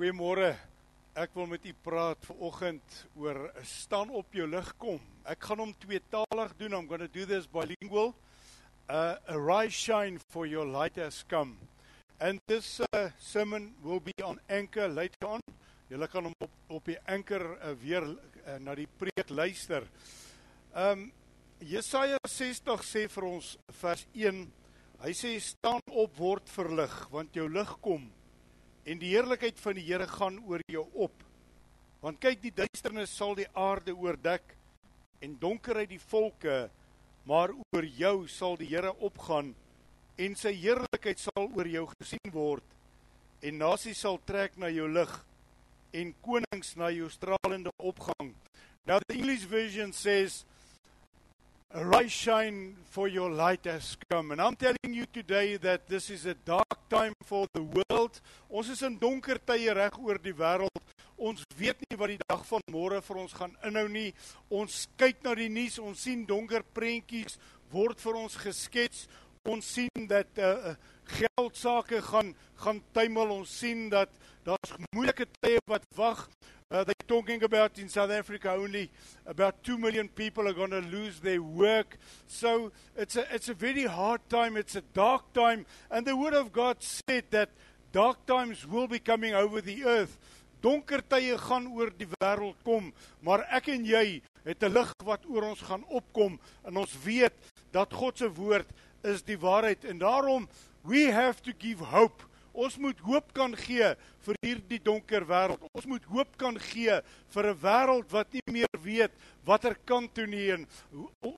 Goeiemôre. Ek wil met u praat vanoggend oor staan op jou lig kom. Ek gaan hom tweetalig doen. I'm going to do this bilingual. Uh arise shine for your light has come. And this uh, sermon will be on anchor later on. Julle kan hom op op die anchor uh, weer uh, na die preek luister. Um Jesaja 60 sê vir ons vers 1. Hy sê staan op word verlig want jou lig kom en die heerlikheid van die Here gaan oor jou op. Want kyk, die duisternis sal die aarde oordek en donkerheid die volke, maar oor jou sal die Here opgaan en sy heerlikheid sal oor jou gesien word en nasies sal trek na jou lig en konings na jou stralende opgang. Now the English version says Arise, shine, for your light has come. And I'm telling you today that this is a dark time for the world. Ons is in donker tye reg oor die wêreld. Ons weet nie wat die dag van môre vir ons gaan inhou nie. Ons kyk na die nuus, ons sien donker prentjies word vir ons geskets. Ons sien dat uh, geld sake gaan gaan tuimel. Ons sien dat daar's moeilike tye wat wag. Uh, they're talking about in South Africa only about 2 million people are going to lose their work. So it's a, it's a very hard time. It's a dark time. And the Word of God said that dark times will be coming over the earth. Donker tye gaan oor die wêreld kom, maar ek en jy het 'n lig wat oor ons gaan opkom en ons weet dat God se woord is die waarheid en daarom we have to give hope. Ons moet hoop kan gee vir hierdie donker wêreld. Ons moet hoop kan gee vir 'n wêreld wat nie meer weet watter kant toe nie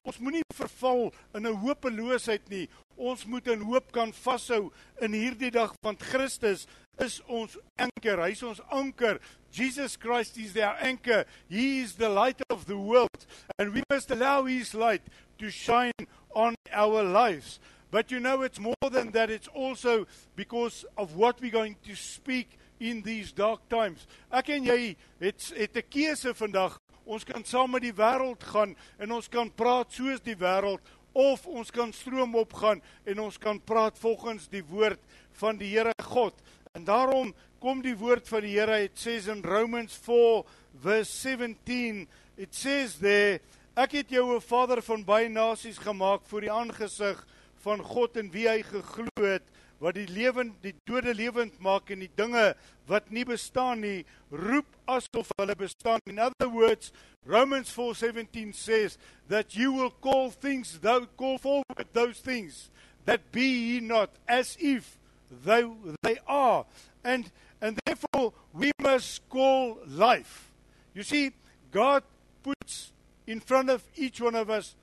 ons moenie verval in 'n hopeloosheid nie. Ons moet in hoop kan vashou in hierdie dag want Christus is ons anker. Hy's ons anker. Jesus Christ is our anchor. He is the light of the world and we must allow his light to shine on our lives. But you know, it's more than that. It's also because of what we're going to speak in these dark times. Ek en jy het het 'n keuse vandag. Ons kan saam met die wêreld gaan en ons kan praat soos die wêreld of ons kan stroom opgaan en ons kan praat volgens die woord van die Here God. En daarom kom die woord van die Here. It says in Romans 4 verse 17, it says there, ek het jou 'n vader van baie nasies gemaak voor die aangesig van God en wie hy geglo het wat die lewend die dode lewend maak en die dinge wat nie bestaan nie roep asof hulle bestaan. In other words Romans 4:17 says that you will call things thou call forward those things that be not as if though they are. And and therefore we must call life. You see god puts in front of each one of us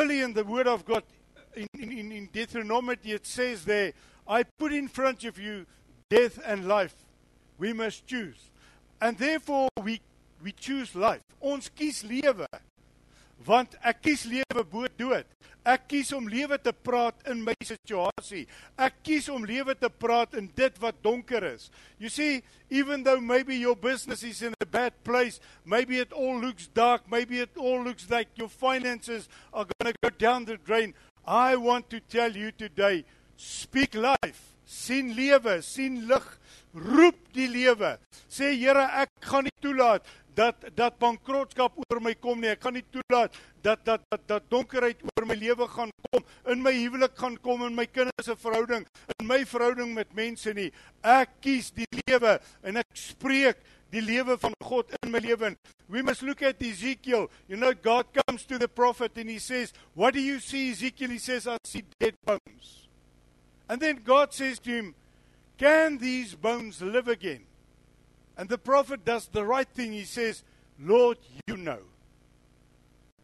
early in the word of god in, in, in Deuteronomy, it says there, I put in front of you death and life. We must choose. And therefore, we, we choose life. Ons kies lewe. Want ek kies lewe bo dood. Ek kies om lewe te praat in my situasie. Ek kies om lewe te praat in dit wat donker is. You see, even though maybe your business is in a bad place, maybe it all looks dark, maybe it all looks like your finances are going to go down the drain. I want to tell you today, speak life. sien lewe, sien lig, roep die lewe. Sê Here, ek gaan nie toelaat dat dat bankrotskap oor my kom nie. Ek gaan nie toelaat dat dat dat dat donkerheid oor my lewe gaan kom, in my huwelik gaan kom in my kinders se verhouding, in my verhouding met mense nie. Ek kies die lewe en ek spreek die lewe van God in my lewe. We must look at Ezekiel. You know God comes to the prophet and he says, "What do you see, Ezekiel?" He says, "I see dead bones." And then God says to him, "Can these bones live again?" And the prophet does the right thing. He says, "Lord, you know."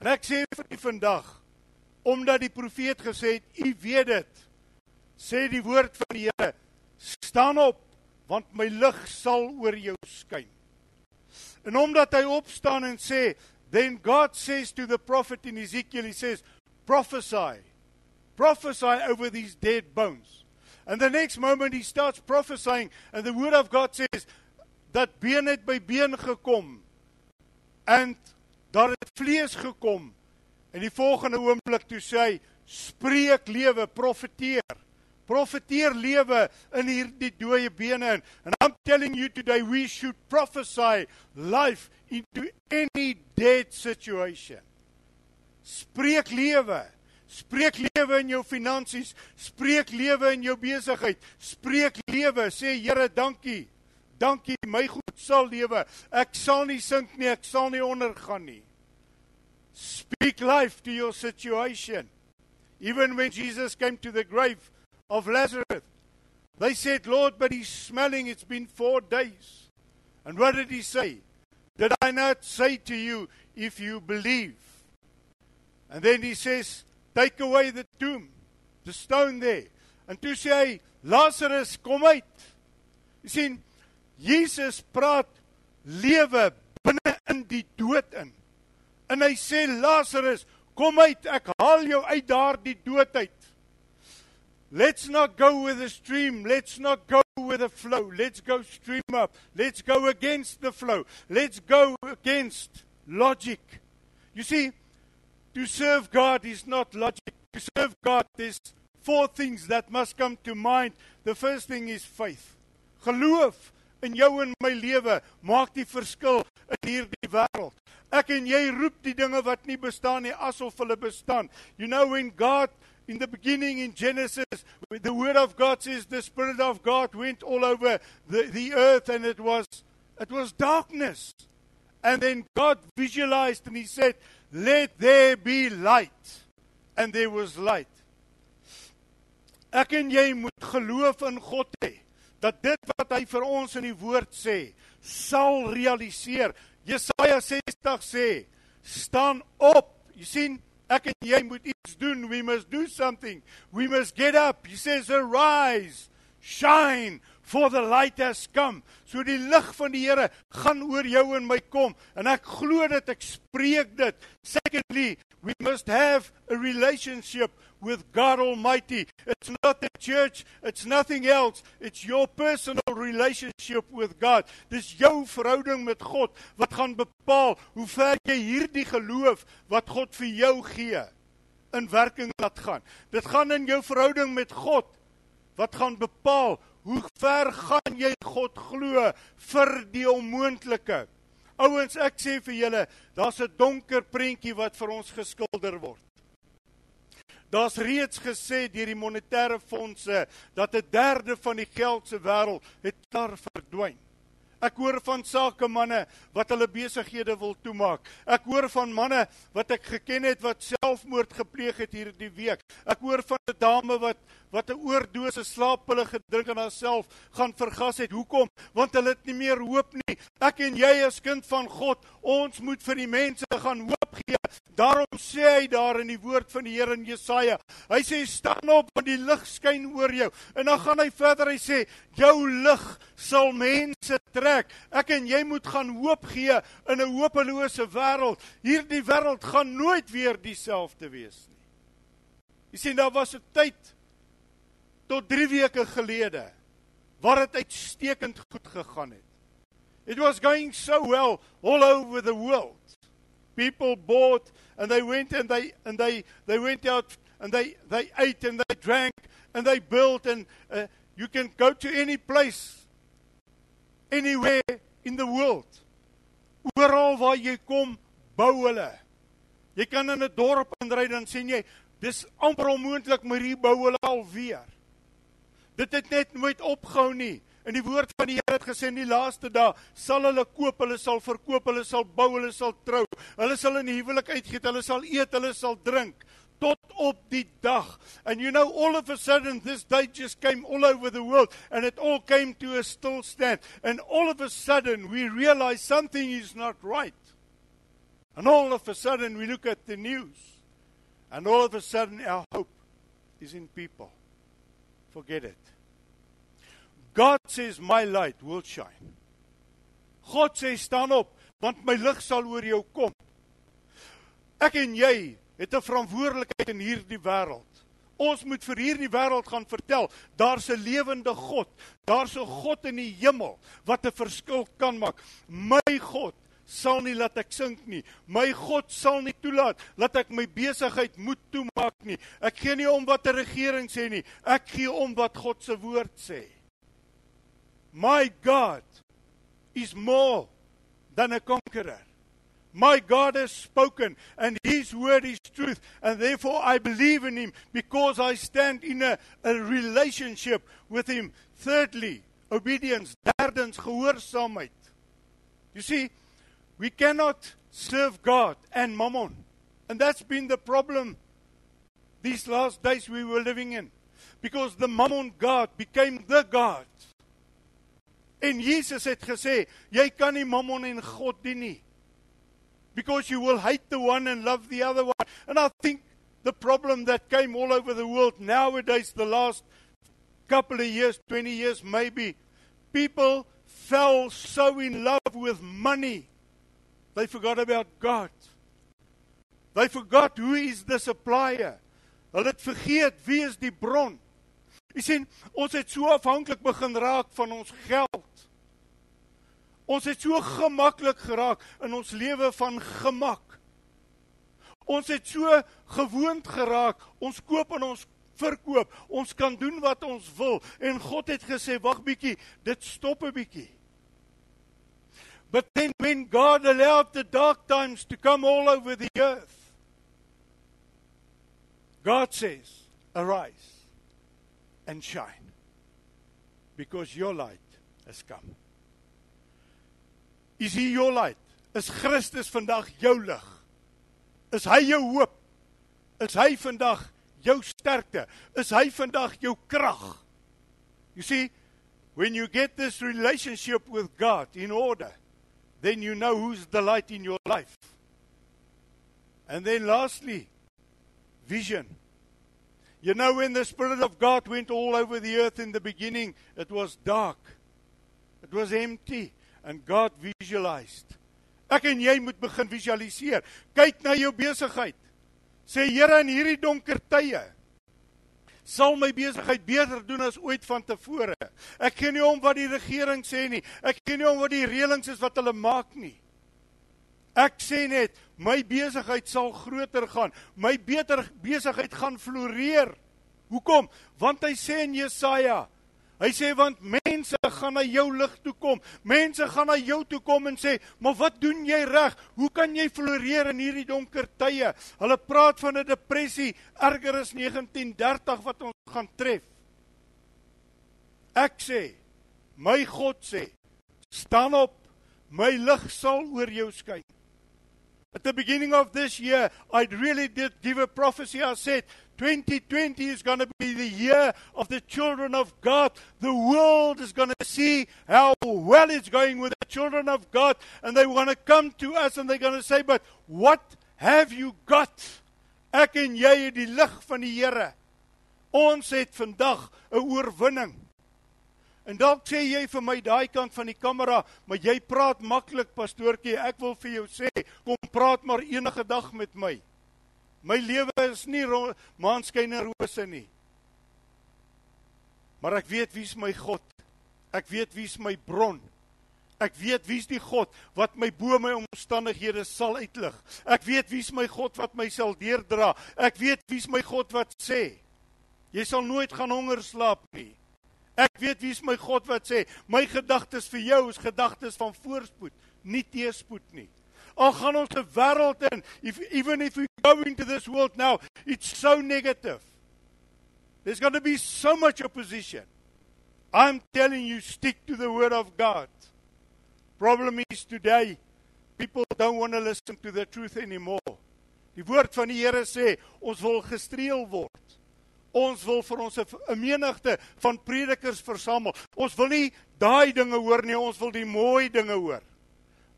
En ek sê vir u vandag, omdat die profeet gesê het, "U weet dit." Sê die woord van die Here, "Staan op, want my lig sal oor jou skyn." En omdat hy opstaan en sê, then God says to the prophet in Ezekiel, he says, prophesy. Prophesy over these dead bones. And the next moment he starts prophesying and the word of God says dat been het by been gekom. En daar het vlees gekom. En die volgende oomblik toe sê hy, spreek lewe, profeteer. Profeteer lewe in hierdie dooie bene in. And I'm telling you today we should prophesy life into any dead situation. Spreek lewe. Spreek lewe in jou finansies, spreek lewe in jou besigheid, spreek lewe, sê Here, dankie. Dankie, my goed sal lewe. Ek sal nie sink nie, ek sal nie ondergaan nie. Speak life to your situation. Even when Jesus came to the grave of Lazarus, they said, Lord, but he's smelling, it's been four days. And what did he say? Did I not say to you, if you believe? And then he says, Take away the tomb, the stone there. En toe sê hy, Lazarus, kom uit. Jy sien, Jesus praat lewe binne in die dood in. En hy sê Lazarus, kom uit, ek haal jou uit daardie dood uit. Let's not go with the stream, let's not go with the flow. Let's go stream up. Let's go against the flow. Let's go against logic. You see, to serve God is not logic. To serve God there's four things that must come to mind. The first thing is faith. Geloof in jou en my lewe maak die verskil in hierdie wêreld. Ek en jy roep die dinge wat nie bestaan nie asof hulle bestaan. You know when God in the beginning in Genesis the word of God says the spirit of God went all over the the earth and it was it was darkness. And then God visualized and he said, "Let there be light." And there was light. Ek en jy moet geloof in God hê dat dit wat hy vir ons in die woord sê sal realiseer. Jesaja 60 sê: "Staan op." Jy sien, ek en jy moet iets doen. We must do something. We must get up. He says, "Arise, shine, for the light has come." So die lig van die Here gaan oor jou en my kom en ek glo dit, ek spreek dit. Secondly, we must have a relationship with God Almighty. It's not the church, it's nothing else. It's your personal relationship with God. Dis jou verhouding met God wat gaan bepaal hoe ver jy hierdie geloof wat God vir jou gee in werking laat gaan. Dit gaan in jou verhouding met God wat gaan bepaal hoe ver gaan jy God glo vir die onmoontlike. Ouens, ek sê vir julle, daar's 'n donker prentjie wat vir ons geskilder word. Daar's reeds gesê deur die monetêre fondse dat 'n derde van die geld se wêreld het klaar verdwyn. Ek hoor van sakemanne wat hulle besighede wil toemaak. Ek hoor van manne wat ek geken het wat selfmoord gepleeg het hierdie week. Ek hoor van 'n dame wat wat 'n oordose slaappille gedrink en haarself gaan vergas het. Hoekom? Want hulle het nie meer hoop nie. Ek en jy as kind van God, ons moet vir die mense gaan hoop gee. Daarom sê hy daar in die woord van die Here in Jesaja. Hy sê staan op want die lig skyn oor jou. En dan gaan hy verder hy sê jou lig sal mense trek. Ek en jy moet gaan hoop gee in 'n hopelose wêreld. Hierdie wêreld gaan nooit weer dieselfde wees nie. Jy sien daar was 'n tyd tot 3 weke gelede waar dit uitstekend goed gegaan het. It was going so well all over the world. People bought and they went and they and they they went out and they they ate and they drank and they built and uh, you can go to any place anywhere in the world. Oral waar jy kom, bou hulle. Jy kan in 'n dorp inry dan sien jy dis amper onmoontlik maar hier bou hulle alweer. Dit het net nooit opgehou nie. In die woord van die Here het gesê in die laaste dae sal hulle koop, hulle sal verkoop, hulle sal bou, hulle sal trou. Hulle sal in huwelik uitgeet, hulle sal eet, hulle sal drink op die dag. And you know all of a sudden this day just came all over the world and it all came to a still stand. And all of a sudden we realize something is not right. And all of a sudden we look at the news and all of a sudden our hope is in people. Forget it. God says my light will shine. God sê staan op want my lig sal oor jou kom. Ek en jy het 'n verantwoordelikheid in hierdie wêreld. Ons moet vir hierdie wêreld gaan vertel, daar's 'n lewende God. Daar's 'n God in die hemel wat 'n verskil kan maak. My God sal nie laat ek sink nie. My God sal nie toelaat dat ek my besigheid moet toemaak nie. Ek gee nie om wat 'n regering sê nie. Ek gee om wat God se woord sê. My God is more than a conqueror. My God has spoken, and His word is truth, and therefore I believe in Him because I stand in a, a relationship with Him. Thirdly, obedience. Derdens, gehoorsaamheid. You see, we cannot serve God and mammon. And that's been the problem these last days we were living in. Because the mammon God became the God. En Jesus het gesê, jy kan nie mammon en God dien nie. Because you will hate the one and love the other one. And I think the problem that came all over the world nowadays the last couple of years, 20 years maybe, people fell so in love with money. They forgot about God. They forgot who is the supplier. Hulle het vergeet wie is die bron. Jy sien, ons het so afhanklik begin raak van ons geld. Ons het so gemaklik geraak in ons lewe van gemak. Ons het so gewoond geraak. Ons koop en ons verkoop. Ons kan doen wat ons wil en God het gesê, "Wag bietjie, dit stop 'n bietjie." But then when God allowed the dark times to come all over the earth, God says, "Arise and shine, because your light has come." Is hy jou light? Is Christus vandag jou lig? Is hy jou hoop? Is hy vandag jou sterkte? Is hy vandag jou krag? You see, when you get this relationship with God in order, then you know who's the light in your life. And then lastly, vision. You know, when the Spirit of God went all over the earth in the beginning, it was dark, it was empty, and God visualized. Ek en jy moet begin visualiseer. Kyk na jou besigheid. Sê Here in hierdie donker tye sal my besigheid beter doen as ooit vantevore. Ek gee nie om wat die regering sê nie. Ek gee nie om wat die reëlings is wat hulle maak nie. Ek sê net my besigheid sal groter gaan. My beter besigheid gaan floreer. Hoekom? Want hy sê in Jesaja Hy sê want mense gaan na jou lig toe kom. Mense gaan na jou toe kom en sê, "Maar wat doen jy reg? Hoe kan jy floreer in hierdie donker tye?" Hulle praat van 'n depressie erger as 1930 wat ons gaan tref. Ek sê, my God sê, "Staan op, my lig sal oor jou skyn." At the beginning of this year, I really did give a prophecy. I said, 2020 is going to be the year of the children of God. The world is going to see how well it's going with the children of God. And they want to come to us and they're going to say, But what have you got? Ek en jy het die lig van die Here. Ons het vandag 'n oorwinning. En dalk sê jy vir my daai kant van die kamera, maar jy praat maklik pastoortjie. Ek wil vir jou sê, kom praat maar enige dag met my. My lewe is nie maanskyn en rose nie. Maar ek weet wie's my God. Ek weet wie's my bron. Ek weet wie's die God wat my bo my omstandighede sal uitlig. Ek weet wie's my God wat my sal deurdra. Ek weet wie's my God wat sê jy sal nooit gaan honger slaap nie. Ek weet wie's my God wat sê my gedagtes vir jou is gedagtes van voorspoed, nie teëspoed nie. Al gaan ons 'n wêreld in, if, even if we go into this world now, it's so negative. There's going to be so much opposition. I'm telling you, stick to the word of God. Problem is today, people don't want to listen to the truth anymore. Die woord van die Here sê, ons wil gestreel word. Ons wil vir ons 'n menigte van predikers versamel. Ons wil nie daai dinge hoor nie, ons wil die mooi dinge hoor.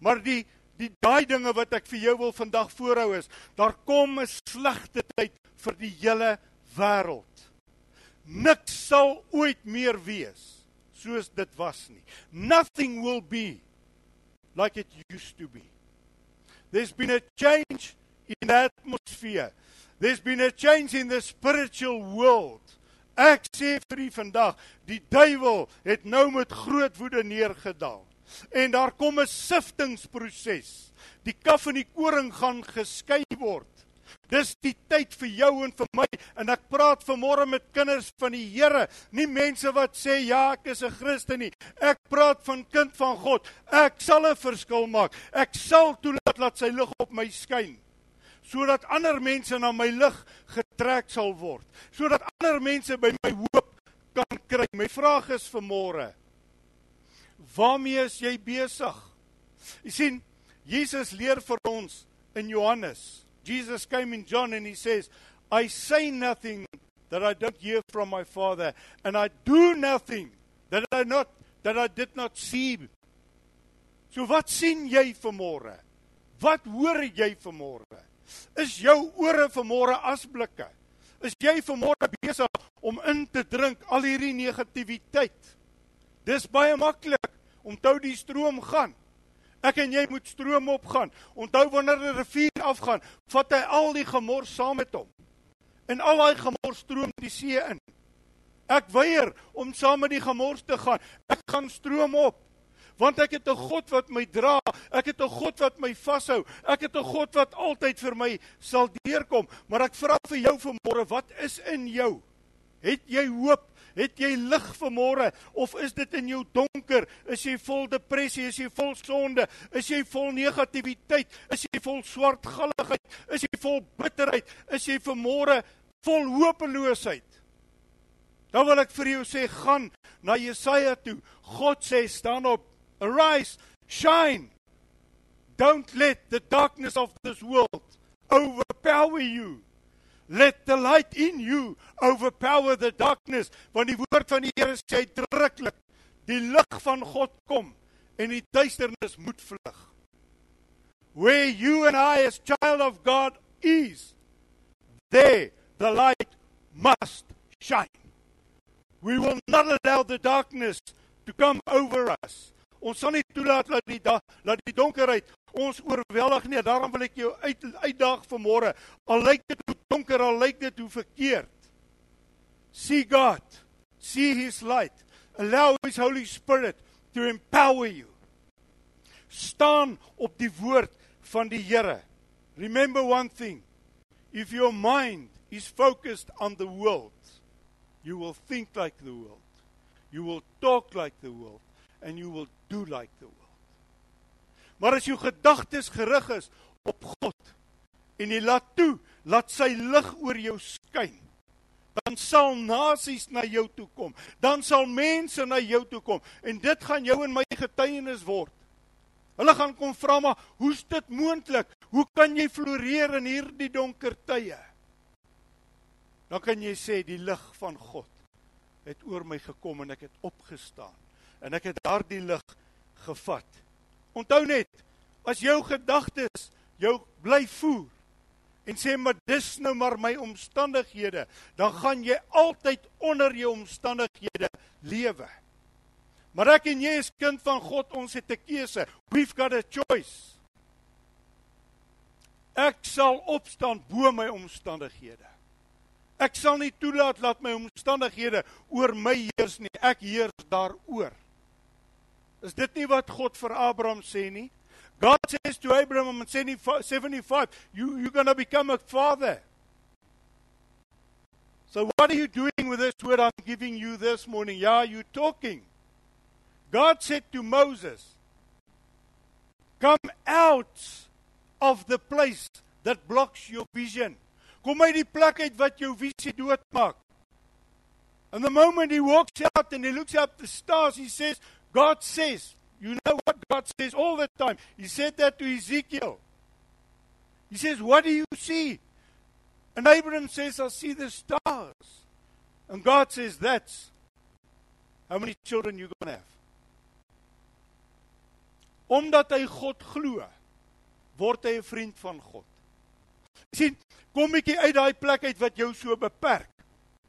Maar die die daai dinge wat ek vir jou wil vandag voorhou is, daar kom 'n slegte tyd vir die hele wêreld. Niks sal ooit meer wees soos dit was nie. Nothing will be like it used to be. There's been a change in the atmosphere. There's been a change in the spiritual world. Ek sê vir u vandag, die duiwel het nou met groot woede neergedaal. En daar kom 'n siftingproses. Die kaf en die koring gaan geskei word. Dis die tyd vir jou en vir my en ek praat vanmôre met kinders van die Here, nie mense wat sê ja, ek is 'n Christen nie. Ek praat van kind van God. Ek sal 'n verskil maak. Ek sal toelaat dat sy lig op my skyn sodat ander mense na my lig getrek sal word, sodat ander mense by my hoop kan kry. My vraag is vanmôre: Waarmee is jy besig? Jy sien, Jesus leer vir ons in Johannes Jesus came in John and he says, I say nothing that I don't hear from my Father, and I do nothing that I not that I did not see. So wat sien jy vanmôre? Wat hoor jy vanmôre? Is jou ore vanmôre asblikke? Is jy vanmôre besig om in te drink al hierdie negatiwiteit? Dis baie maklik om tou die stroom gaan. Ek en jy moet stroom opgaan. Onthou wanneer 'n rivier afgaan, vat hy al die gemors saam met hom. En al daai gemors stroom die see in. Ek weier om saam met die gemors te gaan. Ek gaan stroom op. Want ek het 'n God wat my dra. Ek het 'n God wat my vashou. Ek het 'n God wat altyd vir my sal deurkom. Maar ek vra vir jou vanmôre, wat is in jou? Het jy hoop? Het jy lig vanmôre of is dit in jou donker? Is jy vol depressie? Is jy vol sonde? Is jy vol negativiteit? Is jy vol swartgalligheid? Is jy vol bitterheid? Is jy vanmôre vol hopeloosheid? Dan wil ek vir jou sê gaan na Jesaja toe. God sê staan op. Arise, shine. Don't let the darkness of this world overpower you. Let the light in you overpower the darkness. Want die woord van die Here sê uitdruklik, die lig van God kom en die duisternis moet vlug. Where you and I as child of God is, there the light must shine. We will not allow the darkness to come over us. Ons sal nie toelaat dat die dat die donkerheid ons oorweldig nie. Daarom wil ek jou uit uitdaag vanmôre. Al lyk dit hoe donker, al lyk dit hoe verkeerd. See God. See his light. Allow his Holy Spirit to empower you. Staan op die woord van die Here. Remember one thing. If your mind is focused on the world, you will think like the world. You will talk like the world and you will do like the world. Maar as jou gedagtes gerig is op God en jy laat toe laat sy lig oor jou skyn, dan sal nasies na jou toe kom. Dan sal mense na jou toe kom en dit gaan jou en my getuienis word. Hulle gaan kom vra maar, hoe's dit moontlik? Hoe kan jy floreer in hierdie donker tye? Dan kan jy sê die lig van God het oor my gekom en ek het opgestaan en ek het daardie lig gevat Onthou net, as jou gedagtes jou bly voer en sê maar dis nou maar my omstandighede, dan gaan jy altyd onder jou omstandighede lewe. Maar ek en jy is kind van God, ons het 'n keuse. We've got a choice. Ek sal opstaan bo my omstandighede. Ek sal nie toelaat dat my omstandighede oor my heers nie. Ek heers daaroor. Is dit nie wat God vir Abraham sê nie? God says to Abraham in 75, you you're going to become a father. So what are you doing with this word I'm giving you this morning? Yeah, you talking. God said to Moses, Come out of the place that blocks your vision. Kom uit die plek uit wat jou visie doodmaak. And the moment he walks out and he looks up the stars, he says, God says, you know what God says all the time. He said that to Ezekiel. He says, What do you see? And Abraham says, I see the stars. And God says, That's how many children you're going to have. Omdat hy God glo, word hy 'n vriend van God. sien, kom bietjie uit daai plek uit wat jou so beperk.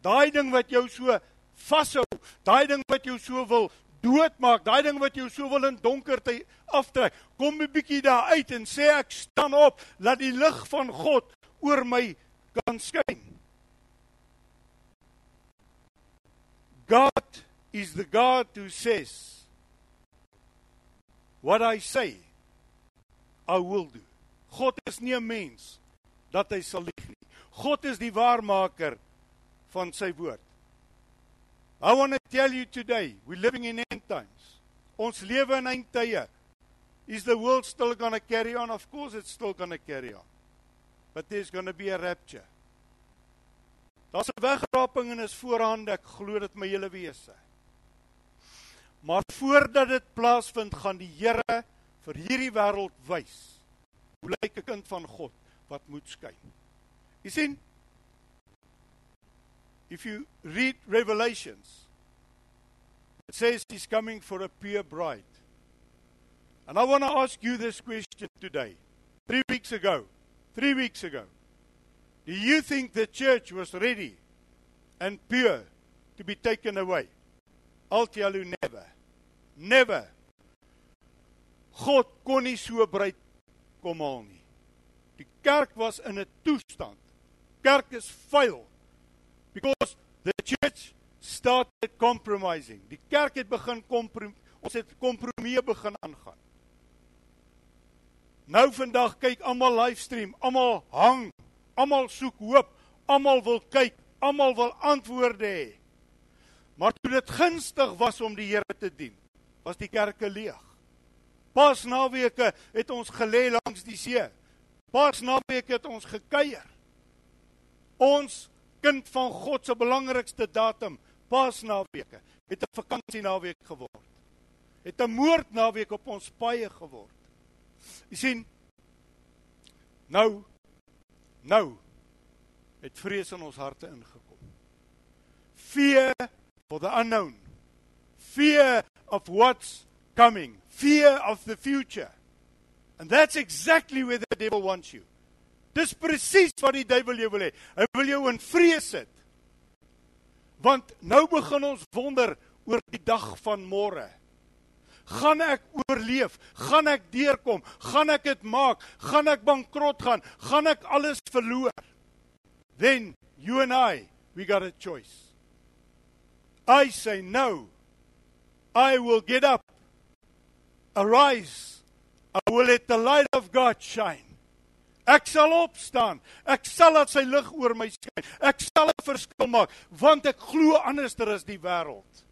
Daai ding wat jou so vashou, daai ding wat jou so wil doodmaak, daai ding wat jou so wil in donkerte aftrek. Kom 'n bietjie daar uit en sê ek staan op, laat die lig van God oor my kan skyn. God is the God who says what I say I will do. God is nie 'n mens dat hy sal lieg nie. God is die waarmaker van sy woord. I want to tell you today, we're living in end times. Ons lewe in eindtye. Is the world still going to carry on? Of course it's still going to carry on. But there's going to be a rapture. Daar's 'n wegraping en is voorhande, ek glo dit my hele wese. Maar voordat dit plaasvind, gaan die Here vir hierdie wêreld wys hoe lyk 'n kind van God wat moet skyn. You sien? If you read Revelations, it says he's coming for a pure bride. And I want to ask you this question today. 3 weeks ago, 3 weeks ago, do you think the church was ready and pure to be taken away? I'll tell you never. Never. God kon nie so bruid kom haal nie. Die kerk was in 'n toestand. Kerk is vuil. Because the church started compromising. Die kerk het begin komprom ons het kompromieë begin aangaan. Nou vandag kyk almal livestream, almal hang, almal soek hoop, almal wil kyk, almal wil antwoorde hê. Maar toe dit gunstig was om die Here te dien, was die kerke leeg. Pas naweke het ons gelê langs die see. Pas naweke het ons gekuier. Ons kind van God se belangrikste datum, Pas naweke, het 'n vakansie naweek geword. Het 'n moord naweek op ons paie geword. Jy sien nou nou het vrees in ons harte ingekom. Fear for the unknown. Fear of what's coming. Fear of the future. And that's exactly where the devil wants you. Dis presies wat die duiwel jou wil hê. Hy wil jou in vrees sit. Want nou begin ons wonder oor die dag van môre. Gaan ek oorleef? Gaan ek deurkom? Gaan ek dit maak? Gaan ek bankrot gaan? Gaan ek alles verloor? Then you and I, we got a choice. I say no. I will get up. Arise. I will let the light of God shine. Ek sal opstaan. Ek sal laat sy lig oor my skyn. Ek sal 'n verskil maak want ek glo anderster as die wêreld.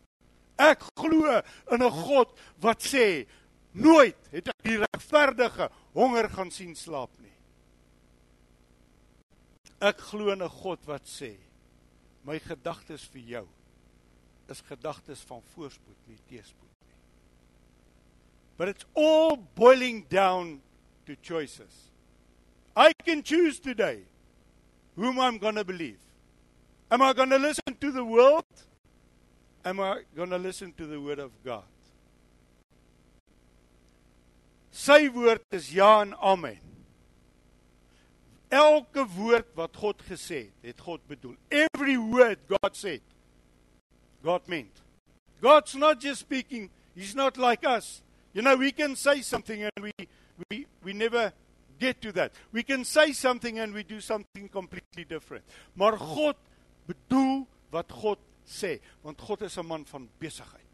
Ek glo in 'n God wat sê nooit het ek die regverdige honger gaan sien slaap nie. Ek glo in 'n God wat sê my gedagtes vir jou is gedagtes van voorspoed nie teëspoed nie. But it's all boiling down to choices. I can choose today whom I'm going to believe. Am I going to listen to the world? Am I going to listen to the word of God? Sy woord is ja en amen. Elke woord wat God gesê het, het God bedoel. Every word God said, God meant. God's not just speaking, he's not like us. You know, we can say something and we we we never get to that. We can say something and we do something completely different. Maar God bedoel wat God sê, want God is 'n man van besigheid.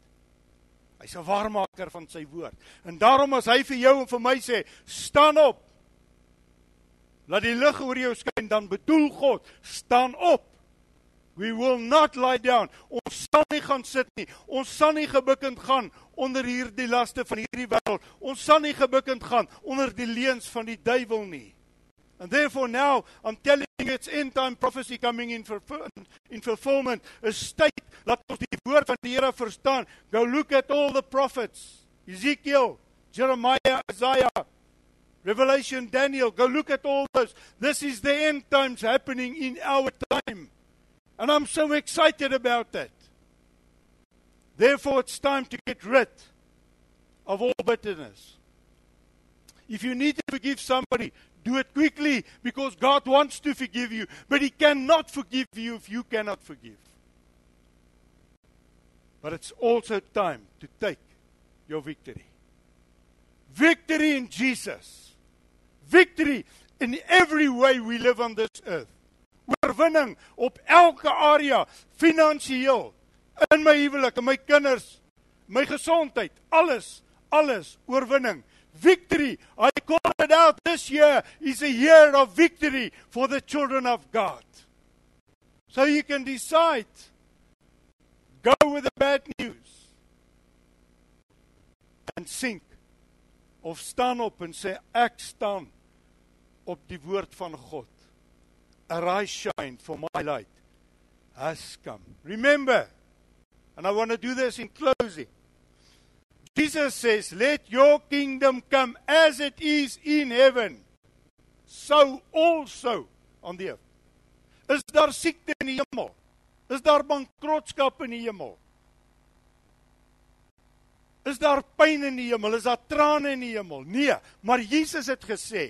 Hy's 'n waarmaker van sy woord. En daarom as hy vir jou en vir my sê, staan op. Laat die lig oor jou skyn, dan bedoel God, staan op. We will not lie down. Ons sal nie gaan sit nie. Ons sal nie gebukkend gaan onder hierdie laste van hierdie wêreld. Ons sal nie gebukkend gaan onder die leuns van die duiwel nie. And therefore now I'm telling you it's end time prophecy coming in for in fulfillment. Is tyd dat ons die woord van die Here verstaan. Go look at all the prophets. Ezekiel, Jeremiah, Isaiah, Revelation, Daniel. Go look at all those. This is the end times happening in our time. And I'm so excited about that. Therefore, it's time to get rid of all bitterness. If you need to forgive somebody, do it quickly because God wants to forgive you, but He cannot forgive you if you cannot forgive. But it's also time to take your victory. Victory in Jesus. Victory in every way we live on this earth. Oorwinning op elke area, finansiëel, in my huwelik, in my kinders, my gesondheid, alles, alles oorwinning. Victory. I call it out this year is a year of victory for the children of God. So you can decide go with the bad news and sink of staan op en sê ek staan op die woord van God. Arise shine for my light has come. Remember, and I want to do this in closing. Jesus says, Let your kingdom come as it is in heaven, so also on the earth. Is daar siekte in die hemel? Is daar bankrotskap in die hemel? Is daar pyn in die hemel? Is daar trane in die hemel? Nee, maar Jesus het gesê,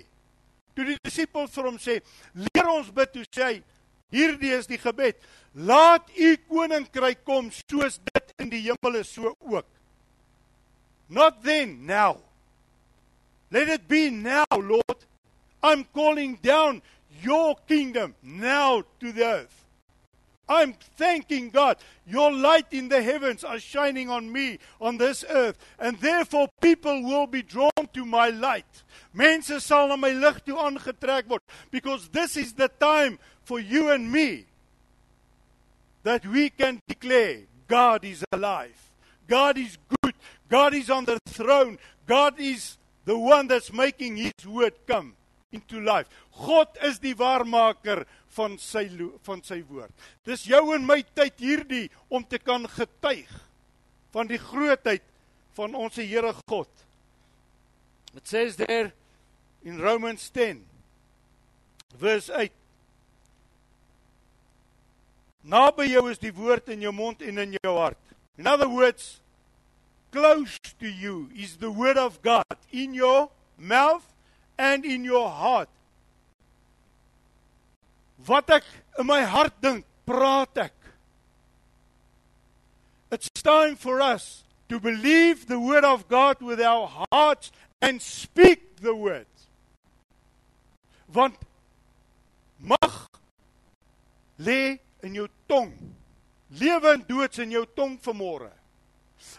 toe die disippels vir hom sê, "Leer ons bid," toe sê hy, "Hierdie is die gebed: Laat u koninkryk kom soos dit in die hemel is, so ook." Not then, now. Let it be now, Lord. I'm calling down your kingdom now to the earth. I'm thanking God. Your light in the heavens are shining on me on this earth and therefore people will be drawn to my light. Mense sal na my lig toe aangetrek word because this is the time for you and me that we can declare God is alive. God is good. God is on the throne. God is the one that's making his word come into life. God is die waarmaker van sy van sy woord. Dis jou en my tyd hierdie om te kan getuig van die grootheid van ons Here God. It says there in Romans 10 verse 8 Naby jou is die woord in jou mond en in jou hart. In other words, close to you is the word of God in your mouth and in your heart. Wat ek in my hart dink, praat ek. It's time for us to believe the word of God with our hearts and speak the word. Want mag lê in jou tong. Lewe en dood in jou tong vanmôre.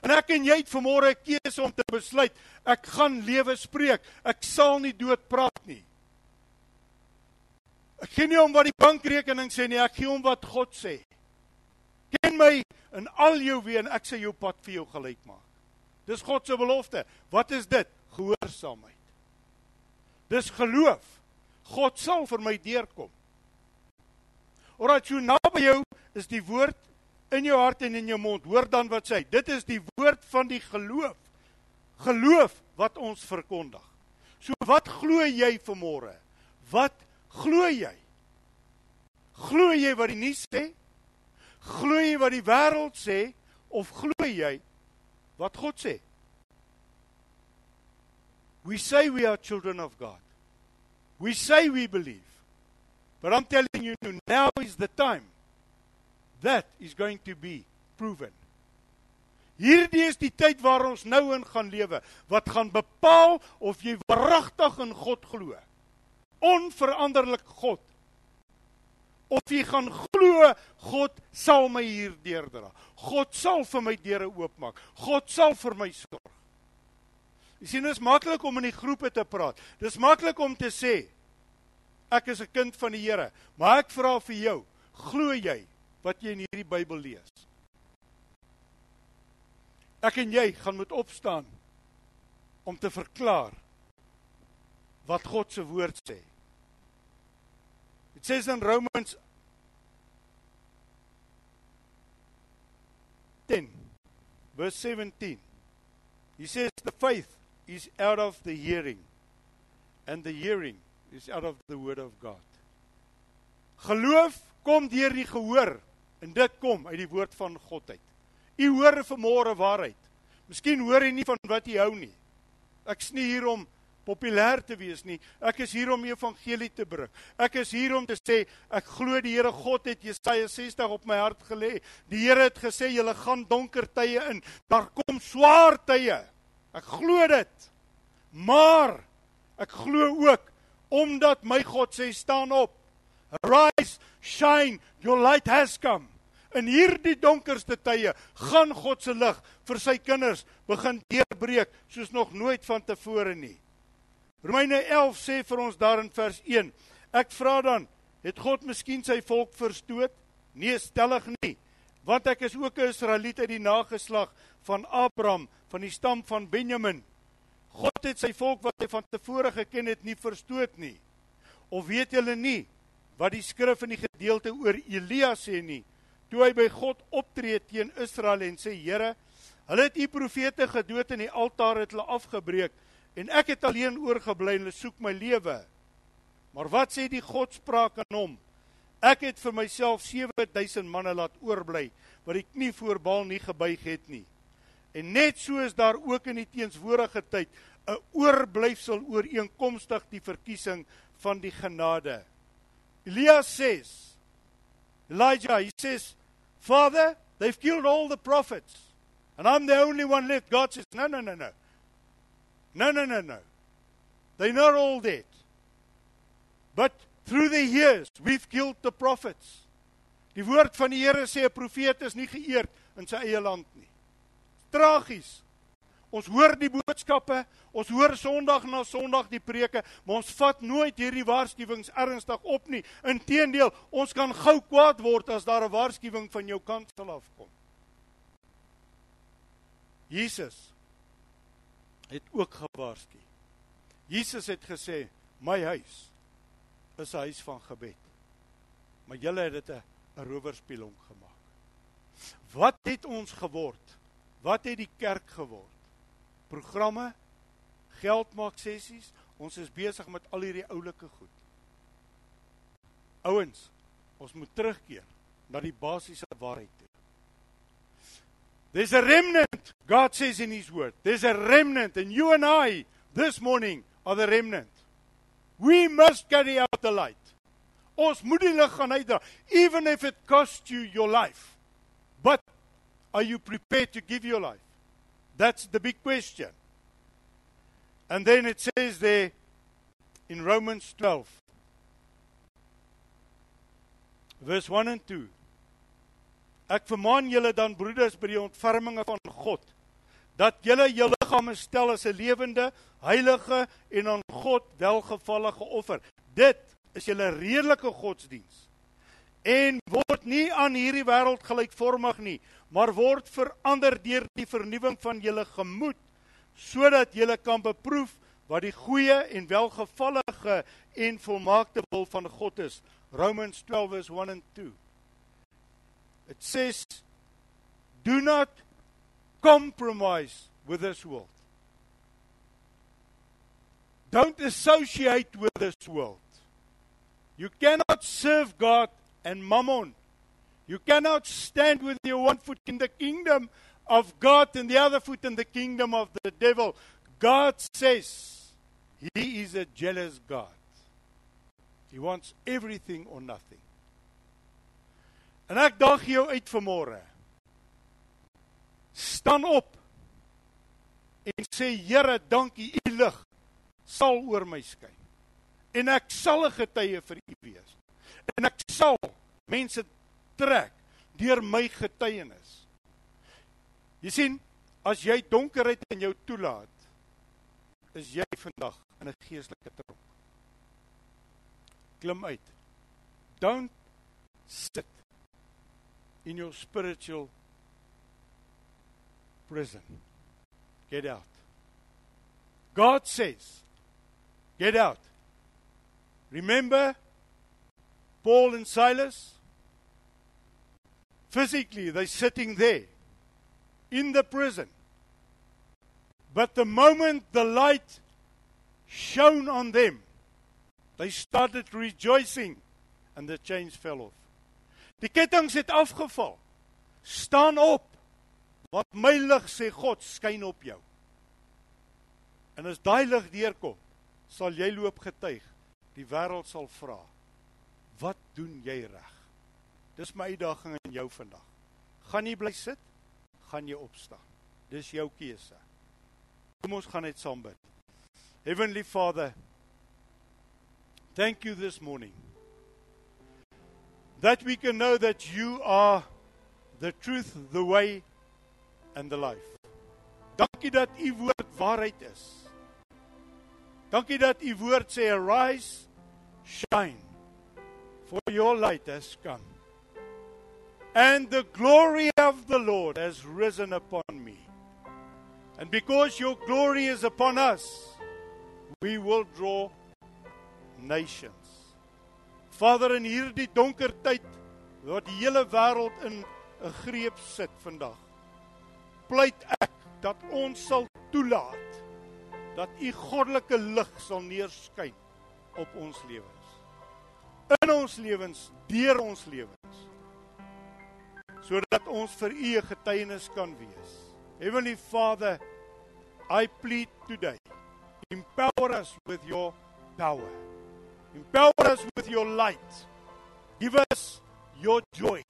En ek en jy het vanmôre 'n keuse om te besluit, ek gaan lewe spreek. Ek sal nie dood praat nie. Ek gee nie om wat die bankrekening sê nie, ek gee om wat God sê. Ken my in al jou weë en ek sê jou pad vir jou gelyk maak. Dis God se belofte. Wat is dit? Gehoorsaamheid. Dis geloof. God sal vir my deurkom. Omdat jy naby jou is die woord in jou hart en in jou mond. Hoor dan wat sê. Dit is die woord van die geloof. Geloof wat ons verkondig. So wat glo jy vanmôre? Wat glo jy? Glo jy wat die nuus sê? Glo jy wat die wêreld sê of glo jy wat God sê? We say we are children of God. We say we believe. But I'm telling you now is the time that is going to be proven. Hierdie is die tyd waar ons nou in gaan lewe wat gaan bepaal of jy wragtig in God glo. Onveranderlik God. Of jy gaan glo God sal my hier deurdra. God sal vir my deure oopmaak. God sal vir my sorg. Jy sien dit is maklik om in die groepe te praat. Dis maklik om te sê ek is 'n kind van die Here, maar ek vra vir jou, glo jy wat jy in hierdie Bybel lees. Ek en jy gaan moet opstaan om te verklaar wat God se woord sê. Dit sê in Romans 10 verse 17. He says the faith is out of the hearing and the hearing is out of the word of God. Geloof kom deur die gehoor En dit kom uit die woord van God uit. U hoor vanmôre waarheid. Miskien hoor jy nie van wat jy hou nie. Ek's nie hier om populêr te wees nie. Ek is hier om die evangelie te bring. Ek is hier om te sê ek glo die Here God het Jesaja 60 op my hart gelê. Die Here het gesê julle gaan donker tye in. Daar kom swaar tye. Ek glo dit. Maar ek glo ook omdat my God sê staan op. Arise, shine, your light has come. In hierdie donkerste tye gaan God se lig vir sy kinders begin deurbreek soos nog nooit vantevore nie. Romeine 11 sê vir ons daar in vers 1. Ek vra dan, het God miskien sy volk verstoot? Nee, stellig nie. Want ek is ook 'n Israeliet uit die nageslag van Abraham, van die stam van Benjamin. God het sy volk wat hy van tevore geken het nie verstoot nie. Of weet julle nie wat die skrif in die gedeelte oor Elia sê nie? Toe hy by God optree teen Israel en sê: "Here, hulle het u profete gedood en die altaar het hulle afgebreek en ek het alleen oorgebly en hulle soek my lewe." Maar wat sê die Godspraak aan hom? Ek het vir myself 7000 manne laat oorbly wat die knie voor Baal nie gebuig het nie. En net so is daar ook in die teenswoordige tyd 'n oorblyfsel ooreenkomstig die verkiesing van die genade. Elia says, Elijah, he says, Father, they've killed all the prophets, and I'm the only one left. God says, No, no, no, no. No, no, no, no. They're not all dead. But through the years, we've killed the prophets. Die woord van die Here sê 'n profeet is nie geëerd in sy eie land nie. Tragies. Ons hoor die boodskappe, ons hoor Sondag na Sondag die preke, maar ons vat nooit hierdie waarskuwings ernstig op nie. Inteendeel, ons kan gou kwaad word as daar 'n waarskuwing van jou kant sal afkom. Jesus het ook gewaarsku. Jesus het gesê, "My huis is 'n huis van gebed." Maar julle het dit 'n rowerspieelong gemaak. Wat het ons geword? Wat het die kerk geword? Programme, geld maak sessies, ons is besig met al hierdie oulike goed. Ouens, ons moet terugkeer na die basiese waarheid toe. There's a remnant, God says in his word. There's a remnant and you and I this morning are the remnant. We must carry out the light. Ons moet die lig gaan uitdra even if it costs you your life. But are you prepared to give your life? That's the big question. And then it says there in Romans 12, verse 1 and 2. Ek vermaan julle dan broeders by die ontferminge van God dat julle julle liggame stel as 'n lewende, heilige en aan God welgevallige offer. Dit is julle redelike godsdiens. En word nie aan hierdie wêreld gelykvormig nie, maar word verander deur die vernuwing van julle gemoed sodat julle kan beproef wat die goeie en welgevallige en volmaakte wil van God is. Romans 12 verse 1 and 2. It says do not compromise with this world. Don't associate with this world. You cannot serve God and mammon. You cannot stand with your one foot in the kingdom of God and the other foot in the kingdom of the devil. God says he is a jealous God. He wants everything or nothing. En ek daag jou uit vanmôre. Staan op en sê Here, dankie u lig sal oor my skyn. En ek sal 'n getuie vir u wees. En ek sal mense trek deur my getuienis. Jy sien, as jy donkerheid in jou toelaat, is jy vandag in 'n geestelike tronk. Klim uit. Don't sit in your spiritual prison. Get out. God says, get out. Remember Paul and Silas? Physically, they're sitting there in the prison. But the moment the light shone on them, they started rejoicing and the chains fell off. Die kettinge het afgeval. Staan op. Want my lig sê God skyn op jou. En as daai lig deurkom, sal jy loop getuig. Die wêreld sal vra: "Wat doen jy reg?" Dis my uitdaging aan jou vandag. Gaan jy bly sit? Gaan jy opstaan? Dis jou keuse. Kom ons gaan net saam bid. Heavenly Father, thank you this morning that we can know that you are the truth, the way and the life. Dankie dat u woord waarheid is. Dankie dat u woord sê arise, shine for your light has come. And the glory of the Lord has risen upon me. And because your glory is upon us, we will draw nations. Vader in hierdie donker tyd waar die hele wêreld in 'n greep sit vandag. Pleit ek dat ons sal toelaat dat u goddelike lig sal neerskyn op ons lewens. In ons lewens, deur ons lewens. Sodat ons vir u 'n getuienis kan wees. Heavenly Father, I plead today, empower us with your power. Empower us with your light. Give us your joy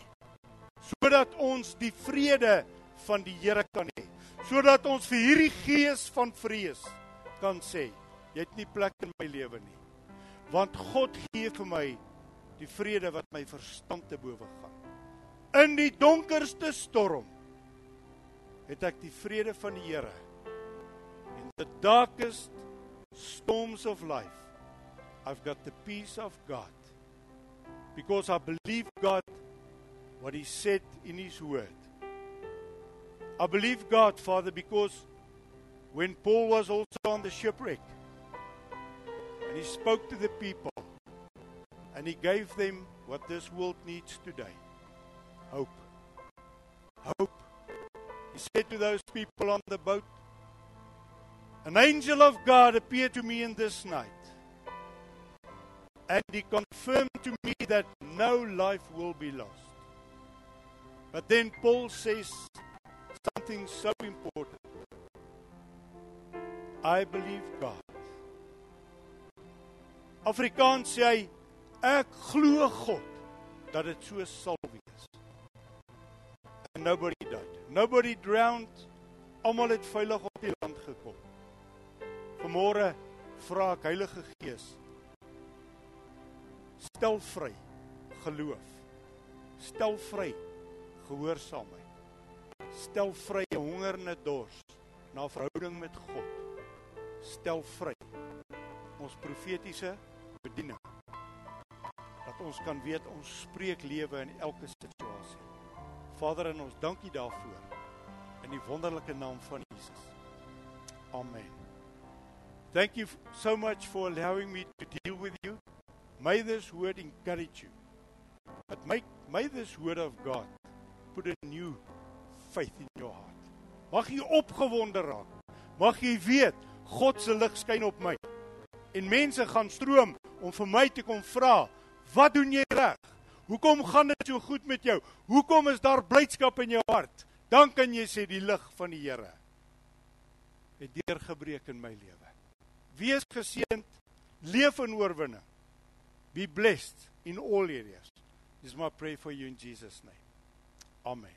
sodat ons die vrede van die Here kan hê. Sodat ons vir hierdie gees van vrees kan sê, jy het nie plek in my lewe nie. Want God gee vir my die vrede wat my verstand te bowe gaan. In die donkerste storm het ek die vrede van die Here. In the darkest storms of life, I've got the peace of God. Because I believe God what he said in his word. I believe God, Father, because when Paul was also on the shipwreck and he spoke to the people and he gave them what this world needs today hope. Hope. He said to those people on the boat, An angel of God appeared to me in this night. And he confirmed to me that no life will be lost. But then Paul says something so important. I believe God. Afrikaans sê hy ek glo God dat dit so sal wees. And nobody died. Nobody drowned. Almal het veilig op die land gekom. Vanmôre vra ek Heilige Gees stel vry geloof. Stel vry gehoorsaamheid. Stel vry honger en dors na verhouding met God. Stel vry ons profetiese bediening. Dat ons kan weet ons spreek lewe in elke situasie. Vader, en ons dankie daarvoor in die wonderlike naam van Jesus. Amen. Thank you so much for allowing me to deal with you. May this word encourage you. But make may this word of God put a new faith in your heart. Mag jy opgewonde raak. Mag jy weet God se lig skyn op my. En mense gaan stroom om vir my te kom vra, "Wat doen jy reg? Hoekom gaan dit so goed met jou? Hoekom is daar blydskap in jou hart?" Dan kan jy sê die lig van die Here het deurgebreek in my lewe. Wees geseënd, leef in oorwinning. Be blessed in all areas. This is my prayer for you in Jesus name. Amen.